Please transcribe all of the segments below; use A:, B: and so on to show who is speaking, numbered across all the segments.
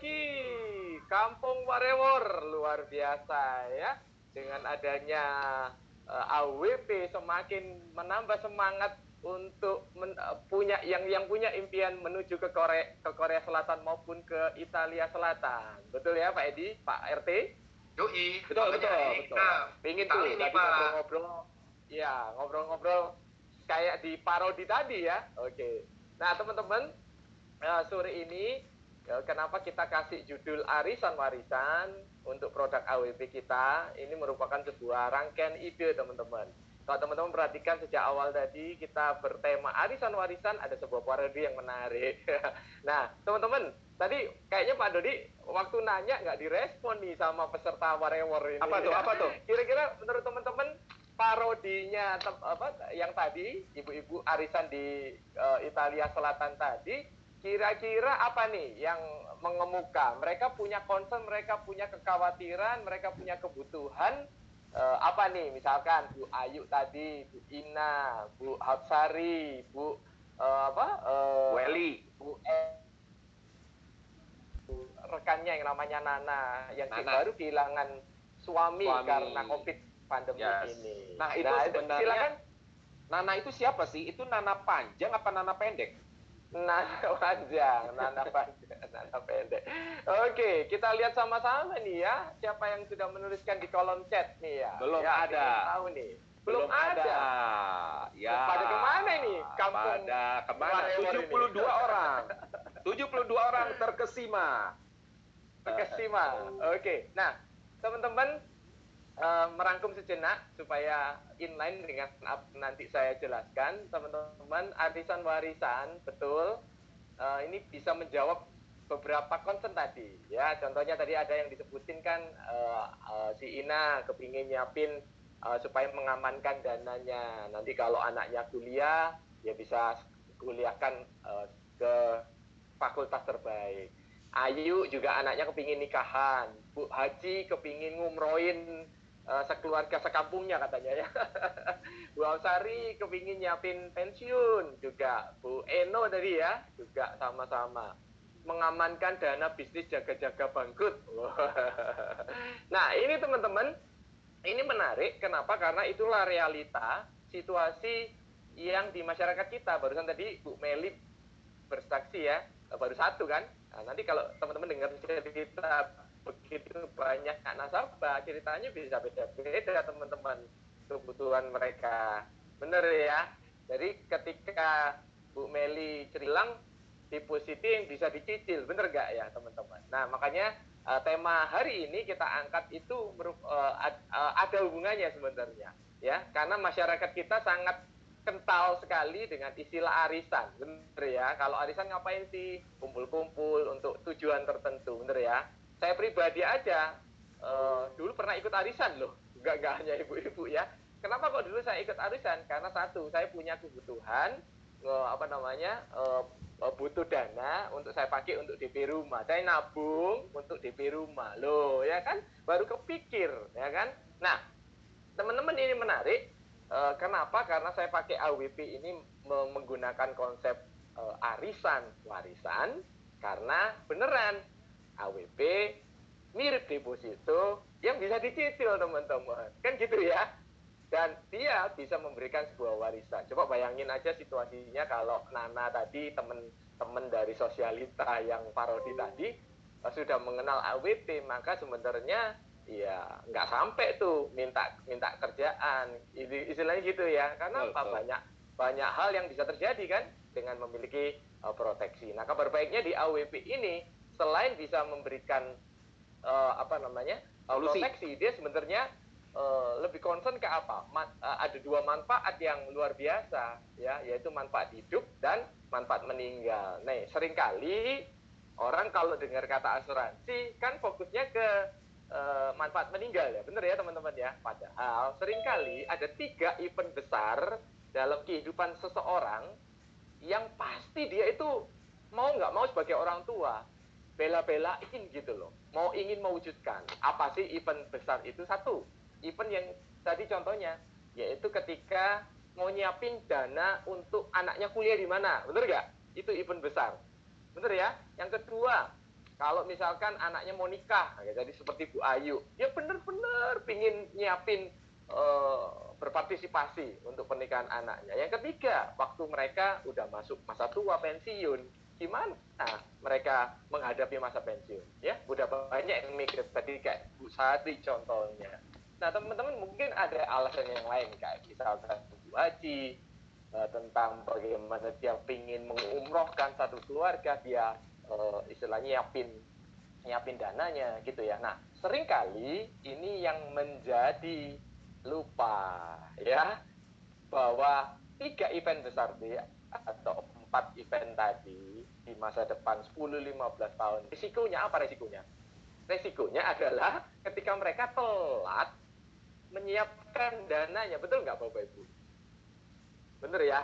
A: lagi Kampung Warewor luar biasa ya dengan adanya uh, eh, AWP semakin menambah semangat untuk men, uh, punya yang yang punya impian menuju ke Korea ke Korea Selatan maupun ke Italia Selatan. Betul ya Pak Edi, Pak RT?
B: Yoi,
A: betul betul betul. Nah, Pingin tuh tadi ngobrol-ngobrol. Ya, ngobrol-ngobrol kayak di parodi tadi ya. Oke. Nah, teman-teman, uh, sore ini kenapa kita kasih judul arisan warisan untuk produk AWP kita? Ini merupakan sebuah rangkaian ide, teman-teman. Kalau teman-teman perhatikan sejak awal tadi kita bertema arisan warisan ada sebuah parodi yang menarik. nah, teman-teman, tadi kayaknya Pak Dodi waktu nanya nggak direspon nih sama peserta Warewar ini.
B: Apa tuh? Apa tuh?
A: Kira-kira menurut teman-teman parodinya apa yang tadi ibu-ibu arisan di uh, Italia Selatan tadi kira-kira apa nih yang mengemuka? Mereka punya concern, mereka punya kekhawatiran, mereka punya kebutuhan uh, apa nih? Misalkan Bu Ayu tadi, Bu Ina, Bu Hapsari, Bu uh, apa?
B: Uh, Weli,
A: Bu e rekannya yang namanya Nana yang Nana. baru kehilangan suami, suami. karena Covid pandemi yes. ini.
B: Nah, itu nah, sebenarnya silakan. Nana itu siapa sih? Itu Nana panjang apa Nana pendek?
A: Nana panjang, nana panjang, nana pendek. Oke, kita lihat sama-sama nih ya, siapa yang sudah menuliskan di kolom chat nih ya.
B: Belum
A: ya,
B: ada.
A: Tahu nih. Belum, Belum ada. ada. Ya. Pada ke mana nih?
B: Kampung Pada ke mana? 72 ini. orang. 72 orang terkesima.
A: Terkesima. Oke. Nah, teman-teman uh, merangkum sejenak supaya inline dengan nanti saya jelaskan. Teman-teman arisan warisan betul. Uh, ini bisa menjawab beberapa concern tadi. Ya contohnya tadi ada yang disebutin kan uh, uh, si Ina kepingin nyiapin uh, supaya mengamankan dananya. Nanti kalau anaknya kuliah ya bisa kuliahkan uh, ke fakultas terbaik. Ayu juga anaknya kepingin nikahan. Bu Haji kepingin ngumroin uh, sekeluarga sekampungnya katanya ya. Bu Ausari kepingin nyiapin pensiun juga. Bu Eno tadi ya juga sama-sama mengamankan dana bisnis jaga-jaga bangkrut. nah ini teman-teman, ini menarik. Kenapa? Karena itulah realita situasi yang di masyarakat kita. Barusan tadi Bu Meli bersaksi ya, baru satu kan. Nah, nanti kalau teman-teman dengar cerita begitu banyak nasabah. Ceritanya bisa beda-beda teman-teman. Kebutuhan mereka. Bener ya. Jadi ketika Bu Meli cerilang depositi yang bisa dicicil. Bener gak ya teman-teman? Nah makanya uh, tema hari ini kita angkat itu uh, ada hubungannya sebenarnya ya. Karena masyarakat kita sangat kental sekali dengan istilah arisan. Bener ya. Kalau arisan ngapain sih? Kumpul-kumpul untuk tujuan tertentu. Bener ya saya pribadi aja uh, dulu pernah ikut arisan loh. Nggak nggak hanya ibu-ibu ya. Kenapa kok dulu saya ikut arisan? Karena satu saya punya kebutuhan uh, apa namanya uh, butuh dana untuk saya pakai untuk DP rumah. Saya nabung untuk DP rumah. Loh ya kan? Baru kepikir ya kan? Nah teman-teman ini menarik uh, kenapa? Karena saya pakai AWP ini menggunakan konsep uh, arisan. Warisan karena beneran AWP mirip deposito yang bisa dicicil teman-teman. Kan gitu ya. Dan dia bisa memberikan sebuah warisan. Coba bayangin aja situasinya kalau Nana tadi teman-teman dari sosialita yang parodi tadi sudah mengenal AWP maka sebenarnya ya nggak sampai tuh minta minta kerjaan. Istilahnya gitu ya. Karena apa? Banyak banyak hal yang bisa terjadi kan dengan memiliki uh, proteksi. Nah kabar baiknya di AWP ini selain bisa memberikan uh, apa namanya uh, proteksi dia sebenarnya uh, lebih concern ke apa? Man, uh, ada dua manfaat yang luar biasa ya yaitu manfaat hidup dan manfaat meninggal. Nih sering kali orang kalau dengar kata asuransi kan fokusnya ke uh, manfaat meninggal ya bener ya teman-teman ya? Padahal sering kali ada tiga event besar dalam kehidupan seseorang yang pasti dia itu mau nggak mau sebagai orang tua bela-belain gitu loh. Mau ingin mewujudkan. Apa sih event besar itu? Satu, event yang tadi contohnya, yaitu ketika mau nyiapin dana untuk anaknya kuliah di mana. Bener gak? Itu event besar. Bener ya? Yang kedua, kalau misalkan anaknya mau nikah, jadi seperti Bu Ayu, dia benar-benar pingin nyiapin uh, berpartisipasi untuk pernikahan anaknya. Yang ketiga, waktu mereka udah masuk masa tua pensiun, gimana mereka menghadapi masa pensiun? Ya, udah banyak yang mikir tadi kayak Bu Sati contohnya. Nah, teman-teman mungkin ada alasan yang lain kayak misalkan Bu Haji, uh, tentang bagaimana dia ingin mengumrohkan satu keluarga, dia uh, istilahnya nyiapin nyiapin dananya gitu ya. Nah, sering kali ini yang menjadi lupa ya bahwa tiga event besar di atau empat event tadi di masa depan 10-15 tahun. Risikonya apa risikonya? Risikonya adalah ketika mereka telat menyiapkan dananya, betul nggak Bapak Ibu? Bener ya?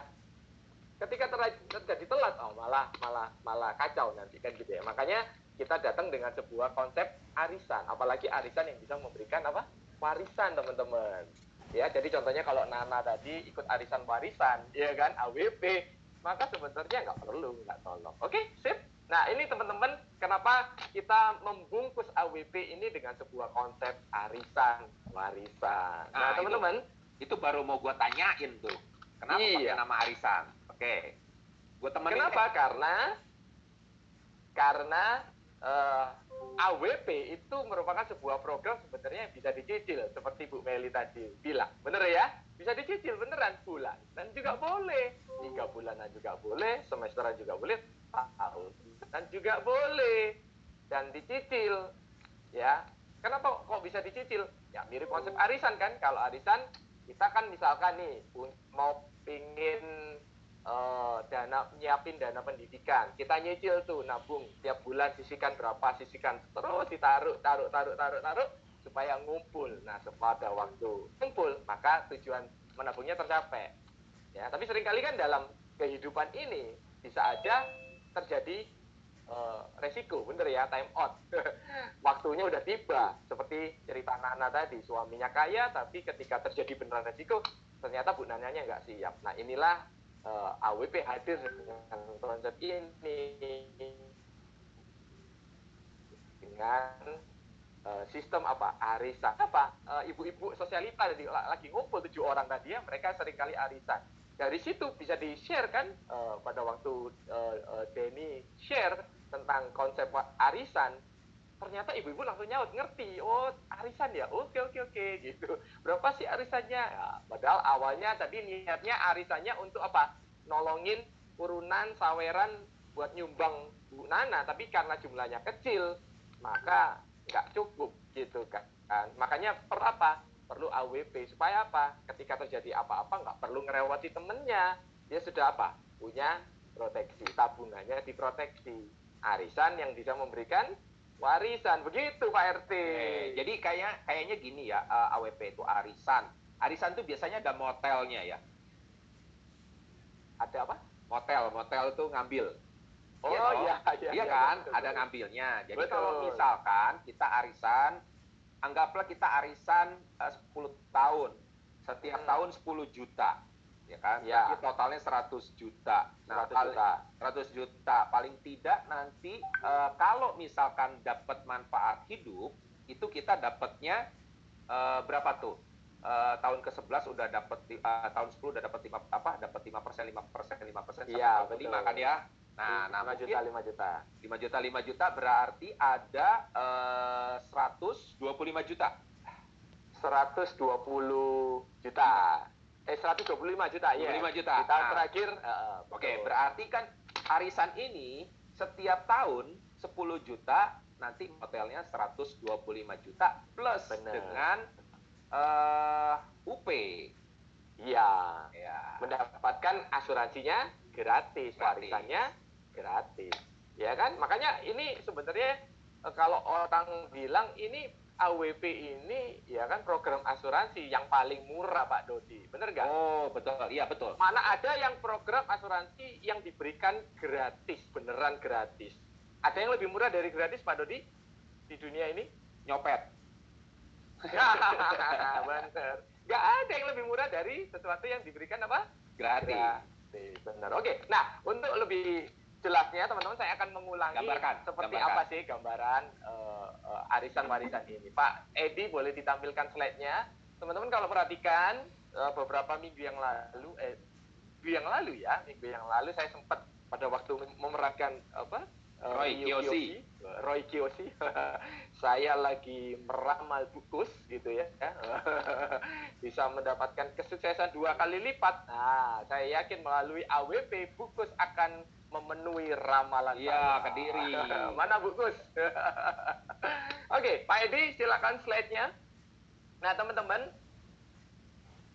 A: ketika terjadi telat oh malah malah malah kacau nanti kan gitu ya. Makanya kita datang dengan sebuah konsep arisan. Apalagi arisan yang bisa memberikan apa? Warisan teman-teman. Ya jadi contohnya kalau Nana tadi ikut arisan warisan ya kan? AWP maka sebenarnya nggak perlu nggak tolong oke sip nah ini teman-teman kenapa kita membungkus AWP ini dengan sebuah konsep arisan warisan
B: nah, nah teman-teman itu, itu baru mau gua tanyain tuh kenapa iya. pakai nama arisan Oke.
A: Gue temenin. Kenapa? Karena karena uh, eh, AWP itu merupakan sebuah program sebenarnya yang bisa dicicil seperti Bu Meli tadi bilang. Bener ya? Bisa dicicil beneran bulan dan juga boleh tiga bulanan juga boleh, semesteran juga boleh, tahun dan juga boleh dan dicicil ya. Kenapa kok bisa dicicil? Ya mirip konsep arisan kan. Kalau arisan kita kan misalkan nih mau pingin uh, dana nyiapin dana pendidikan. Kita nyicil tuh nabung. Tiap bulan sisihkan berapa sisihkan. Terus ditaruh taruh taruh taruh taruh supaya ngumpul. Nah pada waktu ngumpul maka tujuan menabungnya tercapai. Ya tapi sering kali kan dalam kehidupan ini bisa aja terjadi uh, resiko. Bener ya time out. Waktunya udah tiba. Seperti cerita Nana tadi suaminya kaya tapi ketika terjadi beneran resiko ternyata bu Nananya nggak siap. Nah inilah uh, eh, AWP hadir dengan konsep ini. Dengan uh, sistem apa? Arisan apa? Eh, ibu-ibu uh, sosialita tadi lagi ngumpul tujuh orang tadi ya mereka sering kali arisan. Dari situ bisa di share kan uh, pada waktu uh, uh, Denny share tentang konsep arisan ternyata ibu-ibu langsung nyaut ngerti? Oh arisan ya? Oke oke oke gitu. Berapa sih arisannya? Ya, padahal awalnya tadi niatnya arisannya untuk apa? Nolongin urunan saweran buat nyumbang Bu Nana tapi karena jumlahnya kecil maka nggak cukup gitu kan. Makanya per apa? Perlu AWP supaya apa? Ketika terjadi apa-apa nggak perlu ngerewati temennya. Dia sudah apa? Punya proteksi. Tabungannya diproteksi. Arisan yang bisa memberikan warisan begitu Pak RT.
B: Eh, jadi kayak kayaknya gini ya uh, eh, AWP itu arisan. Arisan itu biasanya ada motelnya ya.
A: Ada apa?
B: Motel, motel itu ngambil.
A: Oh iya, iya,
B: iya, iya kan, betul, ada ngambilnya. Jadi betul. kalau misalkan kita arisan, anggaplah kita arisan eh, uh, 10 tahun, setiap hmm. tahun 10 juta ya kan? Ya. Jadi totalnya 100 juta. Nah, 100 juta. 100 juta. Paling tidak nanti uh, kalau misalkan dapat manfaat hidup, itu kita dapatnya uh, berapa tuh? Uh, tahun ke-11 udah dapat uh, tahun 10 udah dapat 5 apa? Dapat 5%, 5%, 5%
A: Iya, betul.
B: 5 kan ya? Nah, 5
A: nah 5 juta, 5 juta.
B: 5 juta, 5 juta berarti ada uh, 125 juta.
A: 120 juta eh 125 juta ya.
B: 25 juta.
A: Di tahun nah, terakhir
B: uh, oke, okay, berarti kan arisan ini setiap tahun 10 juta, nanti hotelnya 125 juta plus Bener. dengan uh, eh, UP.
A: Iya. Ya. Mendapatkan asuransinya gratis, gratis. warisannya gratis. Ya kan? Makanya ini sebenarnya eh, kalau orang bilang ini AWP ini ya kan program asuransi yang paling murah Pak Dodi, benar nggak?
B: Oh betul, iya betul.
A: Mana ada yang program asuransi yang diberikan gratis, beneran gratis. Ada yang lebih murah dari gratis Pak Dodi di dunia ini?
B: Nyopet.
A: bener. Gak ada yang lebih murah dari sesuatu yang diberikan apa?
B: Gratis. Gratis,
A: benar. Oke, nah untuk lebih jelasnya teman-teman saya akan mengulangi
B: gambarkan,
A: seperti
B: gambarkan.
A: apa sih gambaran uh, uh, arisan warisan ini. Pak Edi boleh ditampilkan slide-nya. Teman-teman kalau perhatikan uh, beberapa minggu yang lalu, eh, minggu yang lalu ya, minggu yang lalu saya sempat pada waktu memerankan apa
B: uh, Roy Kiyoshi,
A: Roy Kiyoshi, saya lagi meramal bukus gitu ya, bisa mendapatkan kesuksesan dua kali lipat. Nah, saya yakin melalui AWP bukus akan memenuhi ramalan.
B: Iya, Kediri.
A: Mana bukus? Oke, Pak Edi, silakan slide-nya. Nah, teman-teman,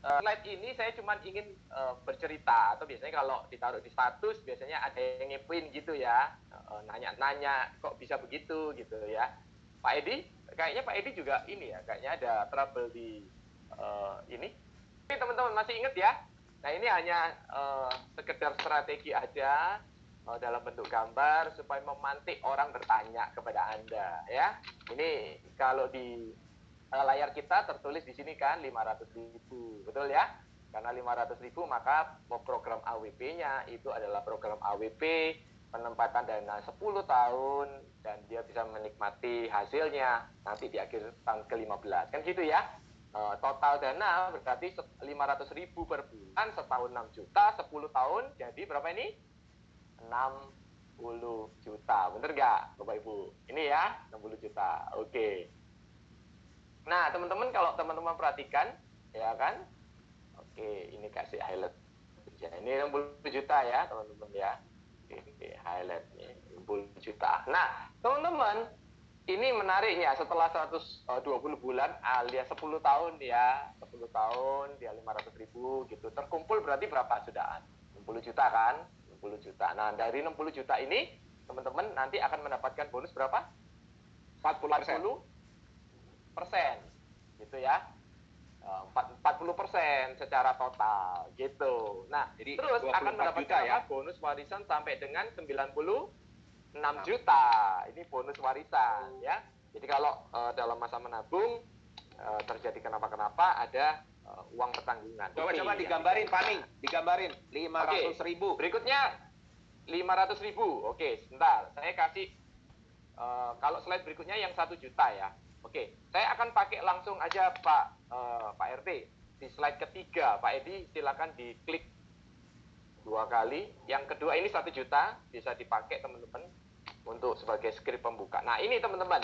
A: uh, slide ini saya cuma ingin uh, bercerita atau biasanya kalau ditaruh di status biasanya ada yang ngepin gitu ya nanya-nanya uh, kok bisa begitu gitu ya Pak Edi kayaknya Pak Edi juga ini ya kayaknya ada trouble di uh, ini Oke teman-teman masih ingat ya nah ini hanya uh, sekedar strategi aja dalam bentuk gambar supaya memantik orang bertanya kepada anda ya ini kalau di layar kita tertulis di sini kan 500 ribu, betul ya? Karena 500 ribu maka program AWP-nya itu adalah program AWP penempatan dana 10 tahun dan dia bisa menikmati hasilnya nanti di akhir tahun ke-15. Kan gitu ya? total dana berarti 500 ribu per bulan, setahun 6 juta, 10 tahun, jadi berapa ini? 60 juta, bener nggak Bapak Ibu? Ini ya, 60 juta, oke. Nah, teman-teman kalau teman-teman perhatikan, ya kan? Oke, ini kasih highlight. Ya, ini 60 juta ya, teman-teman ya. Oke, highlight nih, 60 juta. Nah, teman-teman, ini menariknya setelah 120 bulan alias 10 tahun ya, 10 tahun dia 500 ribu gitu. Terkumpul berarti berapa sudah? 60 juta kan? 60 juta. Nah, dari 60 juta ini teman-teman nanti akan mendapatkan bonus berapa? 40 persen gitu ya 40 eh, persen secara total gitu nah Jadi terus akan mendapatkan ya? bonus warisan sampai dengan 96 nah. juta ini bonus warisan ya jadi kalau uh, dalam masa menabung uh, terjadi kenapa-kenapa ada uh, uang pertanggungan.
B: Coba coba digambarin ya. Paning, digambarin 500 okay. ribu.
A: Berikutnya 500 ribu. Oke, sebentar. Saya kasih uh, kalau slide berikutnya yang satu juta ya. Oke, saya akan pakai langsung aja Pak uh, Pak RT di slide ketiga. Pak Edi silakan diklik dua kali. Yang kedua ini satu juta bisa dipakai teman-teman untuk sebagai skrip pembuka. Nah ini teman-teman,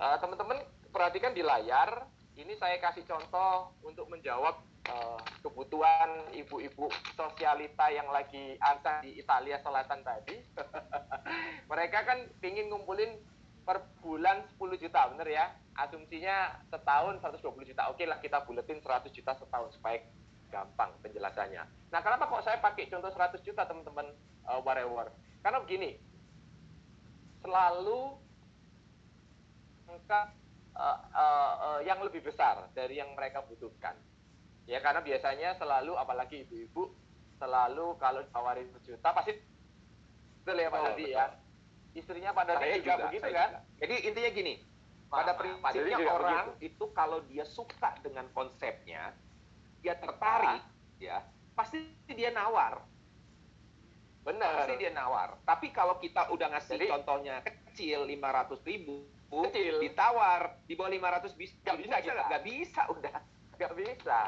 A: uh, teman-teman perhatikan di layar. Ini saya kasih contoh untuk menjawab uh, kebutuhan ibu-ibu sosialita yang lagi asa di Italia Selatan tadi. Mereka kan ingin ngumpulin per bulan 10 juta, bener ya? Asumsinya setahun 120 juta. Oke lah kita buletin 100 juta setahun supaya gampang penjelasannya. Nah, kenapa kok saya pakai contoh 100 juta teman-teman uh, whatever? Karena begini, selalu angka uh, uh, uh, yang lebih besar dari yang mereka butuhkan. Ya karena biasanya selalu apalagi ibu-ibu selalu kalau tawarin juta pasti betul ya Pak oh, ya istrinya pada
B: saya juga, begitu kan? Juga. Jadi intinya gini, pada prinsipnya orang begitu. itu kalau dia suka dengan konsepnya, dia tertarik, ah. ya pasti dia nawar. Benar. Pasti dia nawar. Tapi kalau kita udah ngasih Jadi, contohnya kecil 500 ribu, kecil. ditawar di bawah 500 bisa,
A: gak bisa, bisa,
B: gak bisa udah.
A: Gak bisa.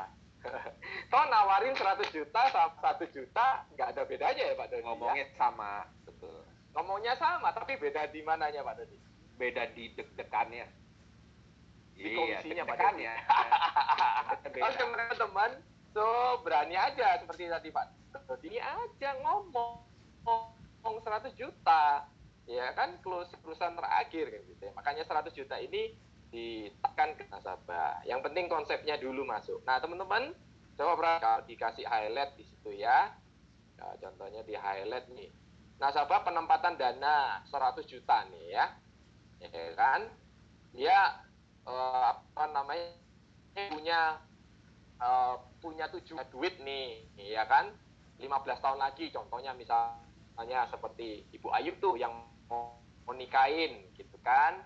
A: Toh nawarin 100 juta sama 1 juta, nggak ada bedanya ya Pak Dodi.
B: Ya? Ngomongnya ya? sama, betul.
A: Ngomongnya sama, tapi beda di mananya Pak Dodi?
B: Beda di deg-degannya.
A: Di iya, komisinya Pak Dodi. Oke teman-teman, so berani aja seperti tadi Pak Dodi. Aja ngomong, ngomong 100 juta. Ya kan, close perusahaan terakhir kan gitu ya. Makanya 100 juta ini ditekan ke nasabah. Yang penting konsepnya dulu masuk. Nah, teman-teman, coba kalau dikasih highlight di situ ya. Nah, contohnya di highlight nih nasabah penempatan dana 100 juta nih ya, ya kan? Dia uh, apa namanya punya uh, punya tujuan duit nih, ya kan? 15 tahun lagi contohnya misalnya seperti Ibu Ayu tuh yang mau nikahin gitu kan.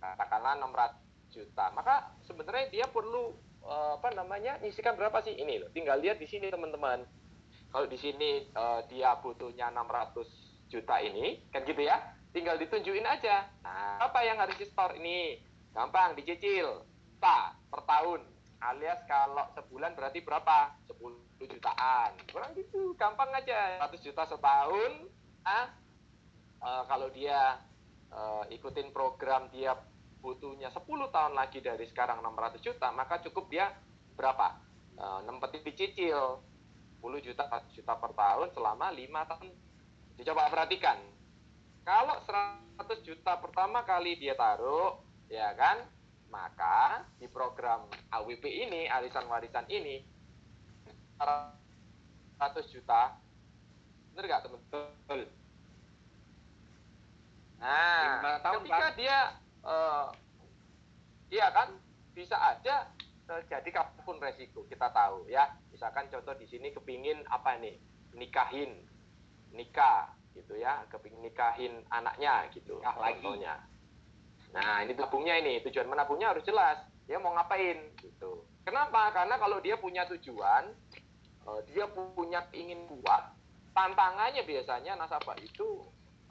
A: Katakanlah 600 juta. Maka sebenarnya dia perlu uh, apa namanya? nyisikan berapa sih ini loh. Tinggal lihat di sini teman-teman kalau di sini uh, dia butuhnya 600 juta ini, kan gitu ya. Tinggal ditunjukin aja. Nah, apa yang harus di store ini? Gampang, dicicil. Tak, per tahun. Alias kalau sebulan berarti berapa? 10 jutaan. Kurang gitu, gampang aja. 100 juta setahun. Ah, uh, kalau dia uh, ikutin program dia butuhnya 10 tahun lagi dari sekarang 600 juta, maka cukup dia berapa? Uh, nempetin dicicil 10 juta juta per tahun selama 5 tahun. Dicoba perhatikan. Kalau 100 juta pertama kali dia taruh, ya kan? Maka di program AWP ini, arisan warisan ini 100 juta. Benar nggak teman-teman? Nah, tahun ketika dia uh, iya kan? Bisa aja terjadi apa pun resiko kita tahu ya. Misalkan contoh di sini kepingin apa nih? Nikahin nikah gitu ya. Kepingin nikahin anaknya gitu nikah contohnya. Nah ini tabungnya ini. Tujuan menabungnya harus jelas. Dia mau ngapain gitu. Kenapa? Karena kalau dia punya tujuan uh, dia punya ingin kuat tantangannya biasanya nasabah itu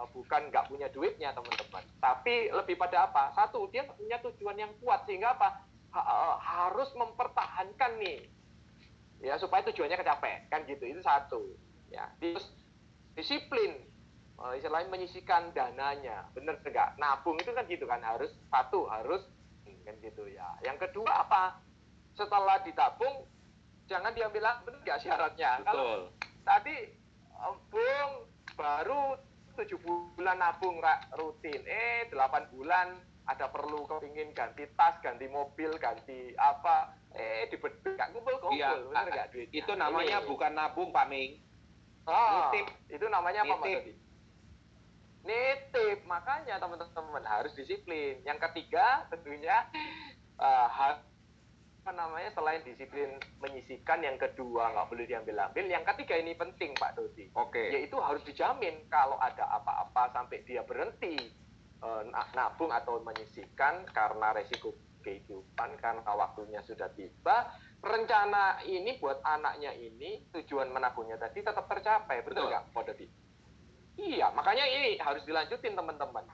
A: bukan nggak punya duitnya teman-teman. Tapi lebih pada apa? Satu dia punya tujuan yang kuat sehingga apa? Ha harus mempertahankan nih. Ya supaya tujuannya kecapai. Kan gitu itu satu. Ya terus disiplin. Uh, istilahnya menyisikan dananya. Bener enggak nabung itu kan gitu kan harus satu harus kan gitu ya. Yang kedua apa? Setelah ditabung jangan diambil bener nggak syaratnya?
B: Betul. kalau
A: tadi uh, bung baru tujuh bulan nabung rutin eh delapan bulan ada perlu kepingin ganti tas, ganti mobil, ganti apa, eh di gak kumpul-kumpul,
B: iya, bener gak duit? Itu namanya Ini. bukan nabung Pak Ming.
A: Oh, Nitip. Itu namanya apa Mas Nitip. Nitip, makanya teman-teman harus disiplin. Yang ketiga tentunya uh, apa namanya selain disiplin menyisikan yang kedua nggak boleh diambil ambil yang ketiga ini penting Pak Dodi
B: oke okay.
A: yaitu harus dijamin kalau ada apa-apa sampai dia berhenti uh, nabung atau menyisihkan karena resiko kehidupan karena waktunya sudah tiba rencana ini buat anaknya ini tujuan menabungnya tadi tetap tercapai betul nggak Pak Dodi? Iya makanya ini harus dilanjutin teman-teman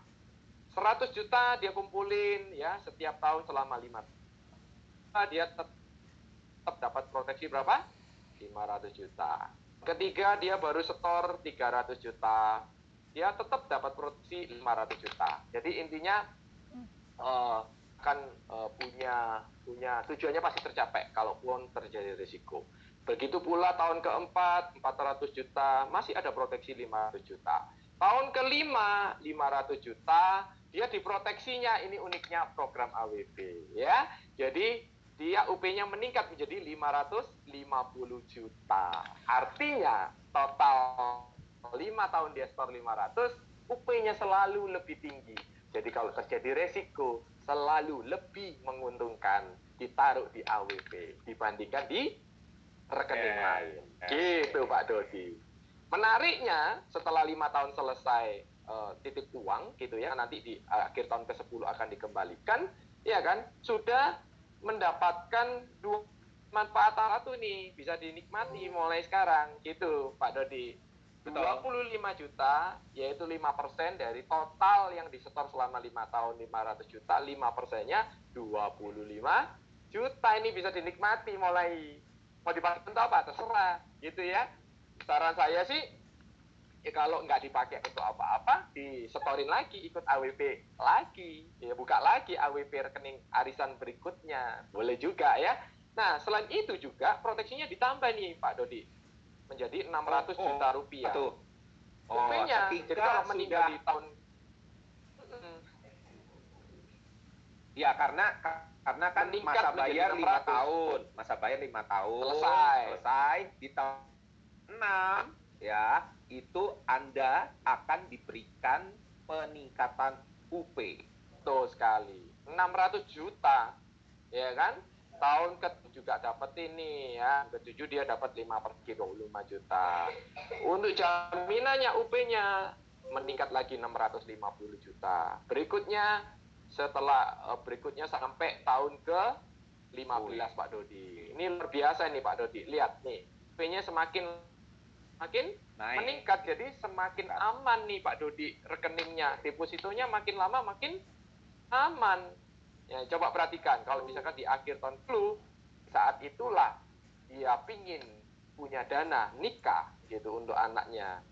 A: 100 juta dia kumpulin ya setiap tahun selama lima dia tetap, dapat proteksi berapa 500 juta ketiga dia baru setor 300 juta dia tetap dapat produksi 500 juta. Jadi intinya uh, akan uh, punya punya tujuannya pasti tercapai kalaupun terjadi risiko. Begitu pula tahun keempat 400 juta masih ada proteksi 500 juta. Tahun kelima 500 juta dia diproteksinya ini uniknya program AWB ya. Jadi dia UP-nya meningkat menjadi 550 juta. Artinya total 5 tahun dia store 500, UP-nya selalu lebih tinggi. Jadi kalau terjadi resiko, selalu lebih menguntungkan ditaruh di AWP dibandingkan di rekening yeah. lain. Gitu Pak Dodi. Menariknya, setelah lima tahun selesai uh, titip uang, gitu ya, nanti di uh, akhir tahun ke-10 akan dikembalikan, ya kan, sudah mendapatkan dua manfaat satu nih, bisa dinikmati mulai sekarang, gitu Pak Dodi. Betul. 25 juta yaitu 5% dari total yang disetor selama 5 tahun 500 juta 5 persennya 25 juta ini bisa dinikmati mulai mau dipakai untuk apa terserah gitu ya saran saya sih ya kalau nggak dipakai untuk apa-apa disetorin lagi ikut AWP lagi. Ya buka lagi AWP rekening arisan berikutnya. Boleh juga ya. Nah selain itu juga proteksinya ditambah nih Pak Dodi. Menjadi 600 oh, juta rupiah. Oh, Rupanya, jadi kalau meninggal di tahun
B: Ya karena karena kan masa bayar lima tahun, masa bayar lima tahun,
A: selesai,
B: selesai di tahun enam, ya itu anda akan diberikan peningkatan UP.
A: Betul sekali, 600 juta, ya kan? tahun ke juga dapat ini ya ketujuh dia dapat 5 per kilo 5 juta untuk jaminannya UP-nya meningkat lagi 650 juta berikutnya setelah uh, berikutnya sampai tahun ke 15 oh, iya. Pak Dodi ini luar biasa ini Pak Dodi lihat nih UP-nya semakin semakin Naik. meningkat. Jadi semakin aman nih Pak Dodi rekeningnya, depositonya makin lama makin aman. Ya, coba perhatikan kalau misalkan di akhir tahun flu saat itulah dia pingin punya dana nikah gitu untuk anaknya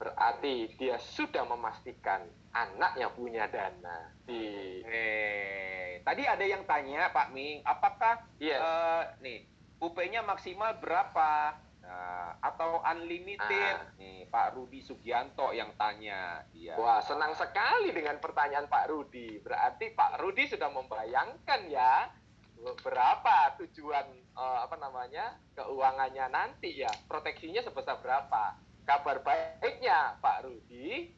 A: berarti dia sudah memastikan anaknya punya dana
B: di eh tadi ada yang tanya Pak Ming apakah yes. uh, nih UP-nya maksimal berapa Nah, atau unlimited ah. nih Pak Rudi Sugianto yang tanya
A: dia. Wah senang sekali dengan pertanyaan Pak Rudi. Berarti Pak Rudi sudah membayangkan ya berapa tujuan uh, apa namanya keuangannya nanti ya proteksinya sebesar berapa. Kabar baiknya Pak Rudi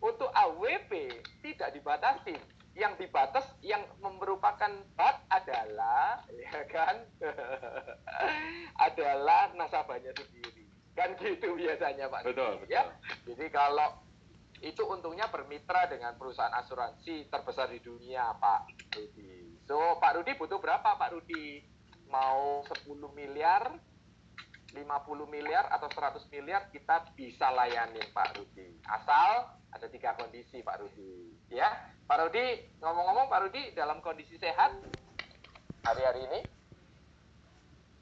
A: untuk AWP tidak dibatasi. Yang dibatas yang merupakan bat adalah ya kan adalah nasabahnya sendiri. Kan gitu biasanya Pak.
B: Betul,
A: Rudi, ya. Jadi kalau itu untungnya bermitra dengan perusahaan asuransi terbesar di dunia Pak Rudi. So Pak Rudi butuh berapa Pak Rudi? Mau 10 miliar, 50 miliar atau 100 miliar kita bisa layanin Pak Rudi. Asal ada tiga kondisi Pak Rudi. Ya, Pak Rudi ngomong-ngomong Pak Rudi dalam kondisi sehat hari-hari ini.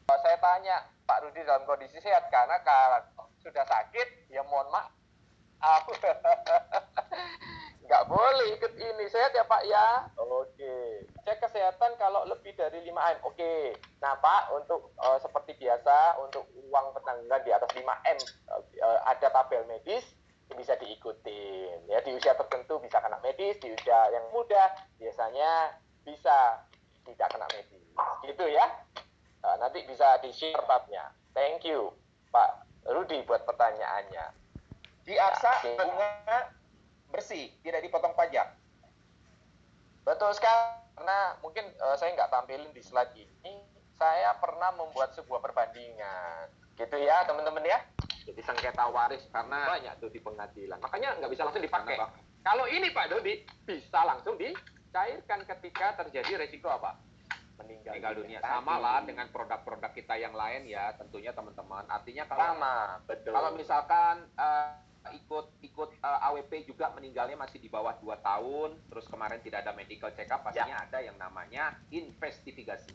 A: Saya tanya Pak Rudi dalam kondisi sehat karena kalau sudah sakit ya mohon maaf. Nggak boleh ikut ini sehat ya Pak ya. Oke. Cek kesehatan kalau lebih dari 5 M. Oke. Nah Pak untuk uh, seperti biasa untuk uang pertanggungan di atas 5 M uh, ada tabel medis bisa diikutin. Ya di usia tertentu bisa kena medis di usia yang muda biasanya bisa tidak kena medis. Gitu ya. Nah, nanti bisa di share tabnya thank you Pak Rudi buat pertanyaannya.
B: Di aksa bunga bersih tidak dipotong pajak.
A: Betul sekali karena mungkin uh, saya nggak tampilin di slide ini. Saya pernah membuat sebuah perbandingan. Gitu ya teman-teman ya jadi sengketa waris karena banyak tuh di pengadilan. Makanya nggak bisa langsung dipakai. Kalau ini Pak Dodi bisa langsung dicairkan ketika terjadi resiko apa?
B: Meninggal, Meninggal dunia. dunia. Sama lah dengan produk-produk kita yang lain ya, tentunya teman-teman. Artinya kalau
A: sama, betul.
B: Kalau misalkan uh, ikut ikut uh, eh, AWP juga meninggalnya masih di bawah 2 tahun, terus kemarin tidak ada medical check up, pastinya ya. ada yang namanya investigasi.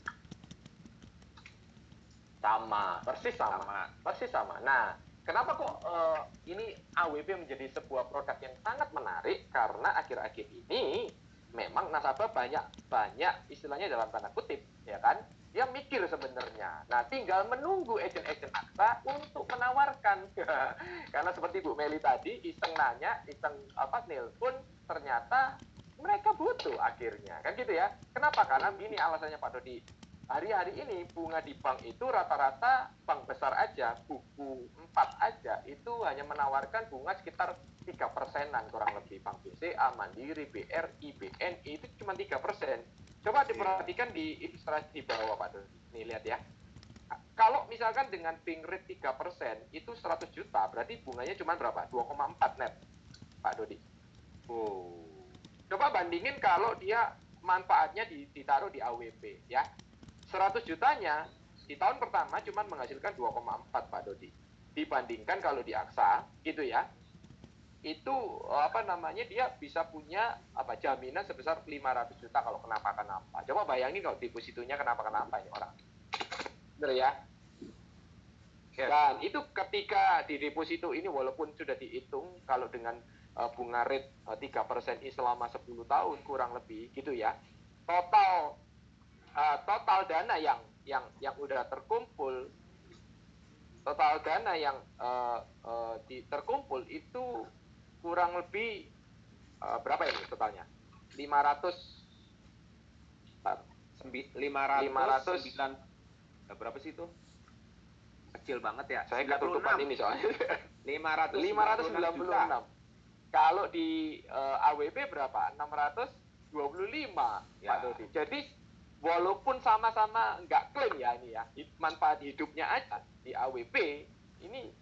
A: Sama, persis sama. sama. Persis sama. Nah, Kenapa kok uh, ini AWP menjadi sebuah produk yang sangat menarik? Karena akhir-akhir ini memang nasabah banyak banyak istilahnya dalam tanda kutip, ya kan? Yang mikir sebenarnya. Nah, tinggal menunggu agent-agent aksa untuk menawarkan. Karena seperti Bu Meli tadi, iseng nanya, iseng apa nelpon, ternyata mereka butuh akhirnya. Kan gitu ya. Kenapa? Karena ini alasannya Pak Dodi hari-hari ini bunga di bank itu rata-rata bank besar aja, buku 4 aja, itu hanya menawarkan bunga sekitar 3 persenan kurang lebih. Bank BCA, Mandiri, BRI, BNI itu cuma 3 persen. Coba diperhatikan di ilustrasi di bawah Pak Dodi. Nih lihat ya. Kalau misalkan dengan ping rate 3 persen, itu 100 juta, berarti bunganya cuma berapa? 2,4 net, Pak Dodi. Oh. Coba bandingin kalau dia manfaatnya ditaruh di AWP ya 100 jutanya di tahun pertama cuma menghasilkan 2,4 Pak Dodi. Dibandingkan kalau di Aksa, gitu ya, itu apa namanya dia bisa punya apa jaminan sebesar 500 juta kalau kenapa-kenapa. Coba bayangin kalau depositonya kenapa-kenapa ini orang. Benar ya? Dan itu ketika di deposito ini walaupun sudah dihitung kalau dengan uh, bunga rate uh, 3% ini selama 10 tahun kurang lebih gitu ya. Total uh, total dana yang yang yang udah terkumpul total dana yang uh, uh, di, terkumpul itu kurang lebih uh, berapa ini totalnya? 500
B: 500 500 berapa sih itu? Kecil banget ya.
A: Saya nggak tutupan ini soalnya.
B: 500
A: 596 kalau di uh, AWP berapa? 625 ya. Pak Dodi. Jadi walaupun sama-sama nggak klaim ya ini ya manfaat hidupnya aja di AWP ini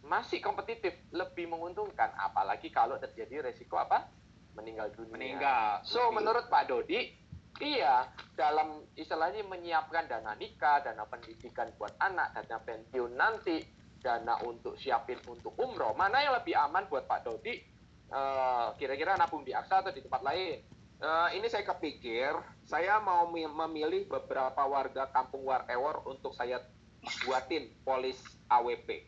A: masih kompetitif lebih menguntungkan apalagi kalau terjadi resiko apa meninggal dunia
B: meninggal
A: so lebih. menurut Pak Dodi iya dalam istilahnya menyiapkan dana nikah dana pendidikan buat anak dana pensiun nanti
B: dana untuk siapin untuk umroh, mana yang lebih aman buat Pak Dodi? Uh, kira-kira nabung di Aksa atau di tempat lain? Uh, ini saya kepikir, saya mau memilih beberapa warga kampung Warewor untuk saya buatin polis AWP.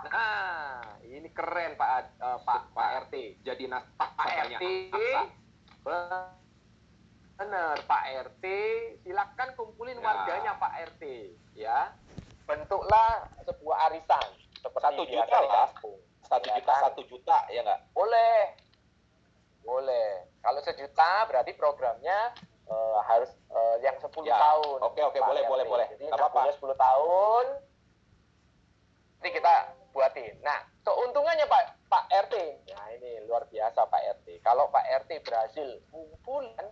A: Nah, ini keren Pak uh, Pak Pak RT.
B: Jadi nas Pak,
A: Pak RT. Benar, Pak RT. Silakan kumpulin ya. warganya Pak RT, ya bentuklah sebuah arisan
B: seperti satu juta lah satu ya, juta kan? satu juta ya nggak
A: boleh boleh kalau sejuta berarti programnya uh, harus uh, yang 10 ya. tahun
B: oke oke boleh boleh boleh
A: jadi apa apa 10 tahun nanti kita buatin nah keuntungannya pak pak rt nah ini luar biasa pak rt kalau pak rt berhasil kumpulan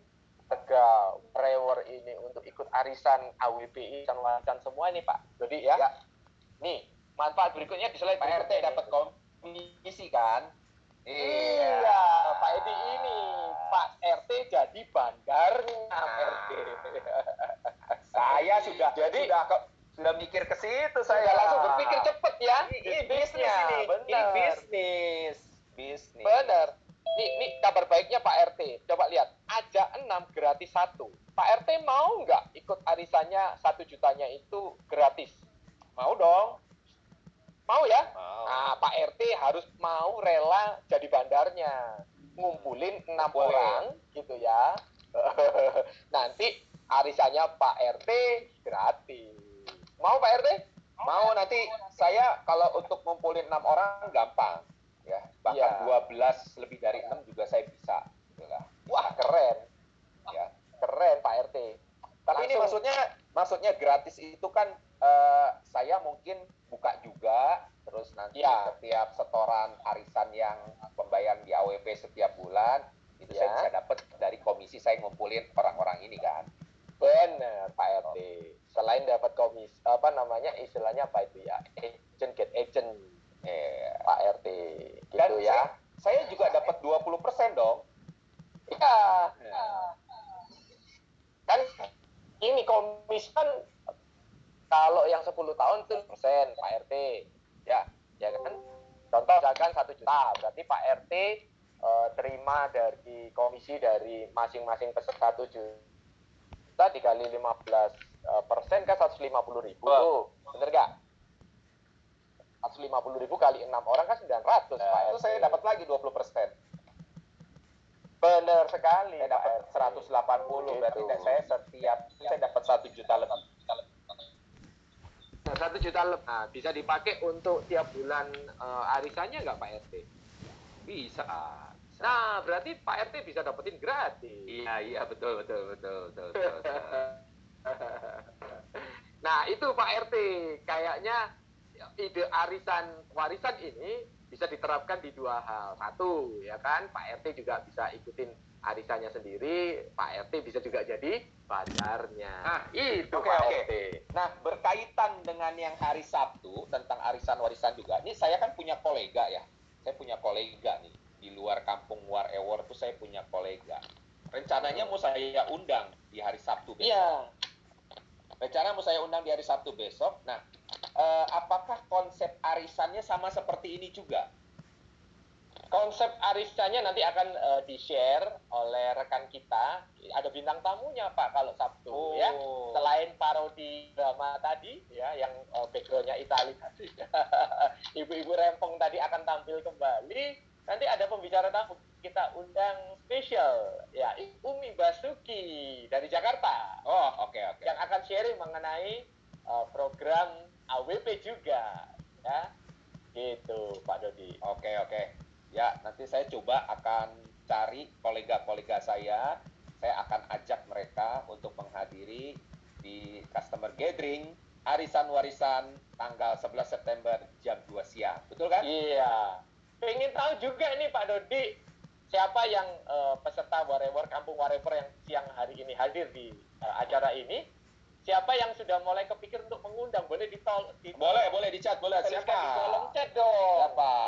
A: Tegal, Rewor ini untuk ikut arisan AWPI dan warisan semua ini Pak. Jadi ya. ya. Nih, manfaat berikutnya di slide
B: Pak RT dapat komisi kan?
A: Iya. iya. Pak Edi ini Pak RT jadi bandarnya nah. RT.
B: saya sudah jadi sudah ke, sudah mikir ke situ saya.
A: langsung berpikir cepet ya. Ini,
B: ini bisnis ini. Ini bisnis.
A: Bisnis. Benar Nih, nih kabar baiknya Pak RT. Coba lihat, aja 6 gratis satu. Pak RT mau nggak ikut arisannya satu jutanya itu gratis? Mau dong. Mau ya? Mau. Nah, Pak RT harus mau rela jadi bandarnya. Ngumpulin enam orang gitu ya. Nanti arisannya Pak RT gratis. Mau Pak RT?
B: Mau nanti saya kalau untuk ngumpulin enam orang gampang ya bahkan ya. 12 lebih dari 6 juga saya bisa gitu
A: wah keren ya keren Pak RT
B: tapi Langsung. ini maksudnya maksudnya gratis itu kan uh, saya mungkin buka juga terus nanti ya. setiap setoran arisan yang pembayaran di AWP setiap bulan itu ya. saya bisa dapat dari komisi saya ngumpulin orang-orang ini kan
A: benar Pak RT selain dapat komisi apa namanya istilahnya apa itu ya agent get agent
B: eh, Pak RT gitu Dan ya.
A: Saya, saya juga dapat 20% dong. Iya. Ya. Kan ini komisan kalau yang 10 tahun itu persen Pak RT. Ya, ya kan? Contoh misalkan satu juta, berarti Pak RT eh, terima dari komisi dari masing-masing peserta 7 juta dikali 15 eh, persen kan 150 ribu. Oh. Bener gak? 150 ribu kali enam orang kan 900 nah, Pak
B: Itu saya dapat lagi 20 persen.
A: Benar sekali.
B: Saya dapat 180 gitu. berarti saya setiap saya dapat satu juta lebih.
A: Satu juta lebih. Nah, bisa dipakai untuk tiap bulan uh, arisannya nggak Pak RT?
B: Bisa.
A: Nah, berarti Pak RT bisa dapetin gratis.
B: Iya, iya, betul, betul, betul, betul. betul, betul.
A: nah, itu Pak RT. Kayaknya ide arisan warisan ini bisa diterapkan di dua hal. Satu, ya kan, Pak RT juga bisa ikutin arisannya sendiri, Pak RT bisa juga jadi bandarnya.
B: Nah, itu okay, Pak okay. RT. Nah, berkaitan dengan yang hari Sabtu tentang arisan warisan juga. Ini saya kan punya kolega ya. Saya punya kolega nih di luar kampung War Ewor itu saya punya kolega. Rencananya mau saya undang di hari Sabtu besok. Iya. Rencana mau saya undang di hari Sabtu besok. Nah, uh, apakah konsep arisannya sama seperti ini juga?
A: Konsep arisannya nanti akan uh, di-share oleh rekan kita. Ada bintang tamunya Pak kalau Sabtu ya. oh. ya. Selain parodi drama tadi ya yang uh, backgroundnya Itali tadi. Ibu-ibu rempong tadi akan tampil kembali. Nanti ada pembicara tamu kita undang spesial ya Umi Basuki dari Jakarta.
B: Oh, oke okay, oke. Okay.
A: Yang akan sharing mengenai uh, program AWP juga ya gitu Pak Dodi
B: oke oke ya nanti saya coba akan cari kolega-kolega saya. Saya akan ajak mereka untuk menghadiri di customer gathering arisan warisan tanggal 11 September jam 2 siang. Betul kan?
A: Iya. Pengen tahu juga nih Pak Dodi siapa yang uh, peserta whatever kampung whatever yang siang hari ini hadir di uh, acara ini? Siapa yang sudah mulai kepikir untuk mengundang? Boleh ditol,
B: ditol boleh boleh dicat boleh.
A: Siapa? di kolom chat dong.
B: Siapa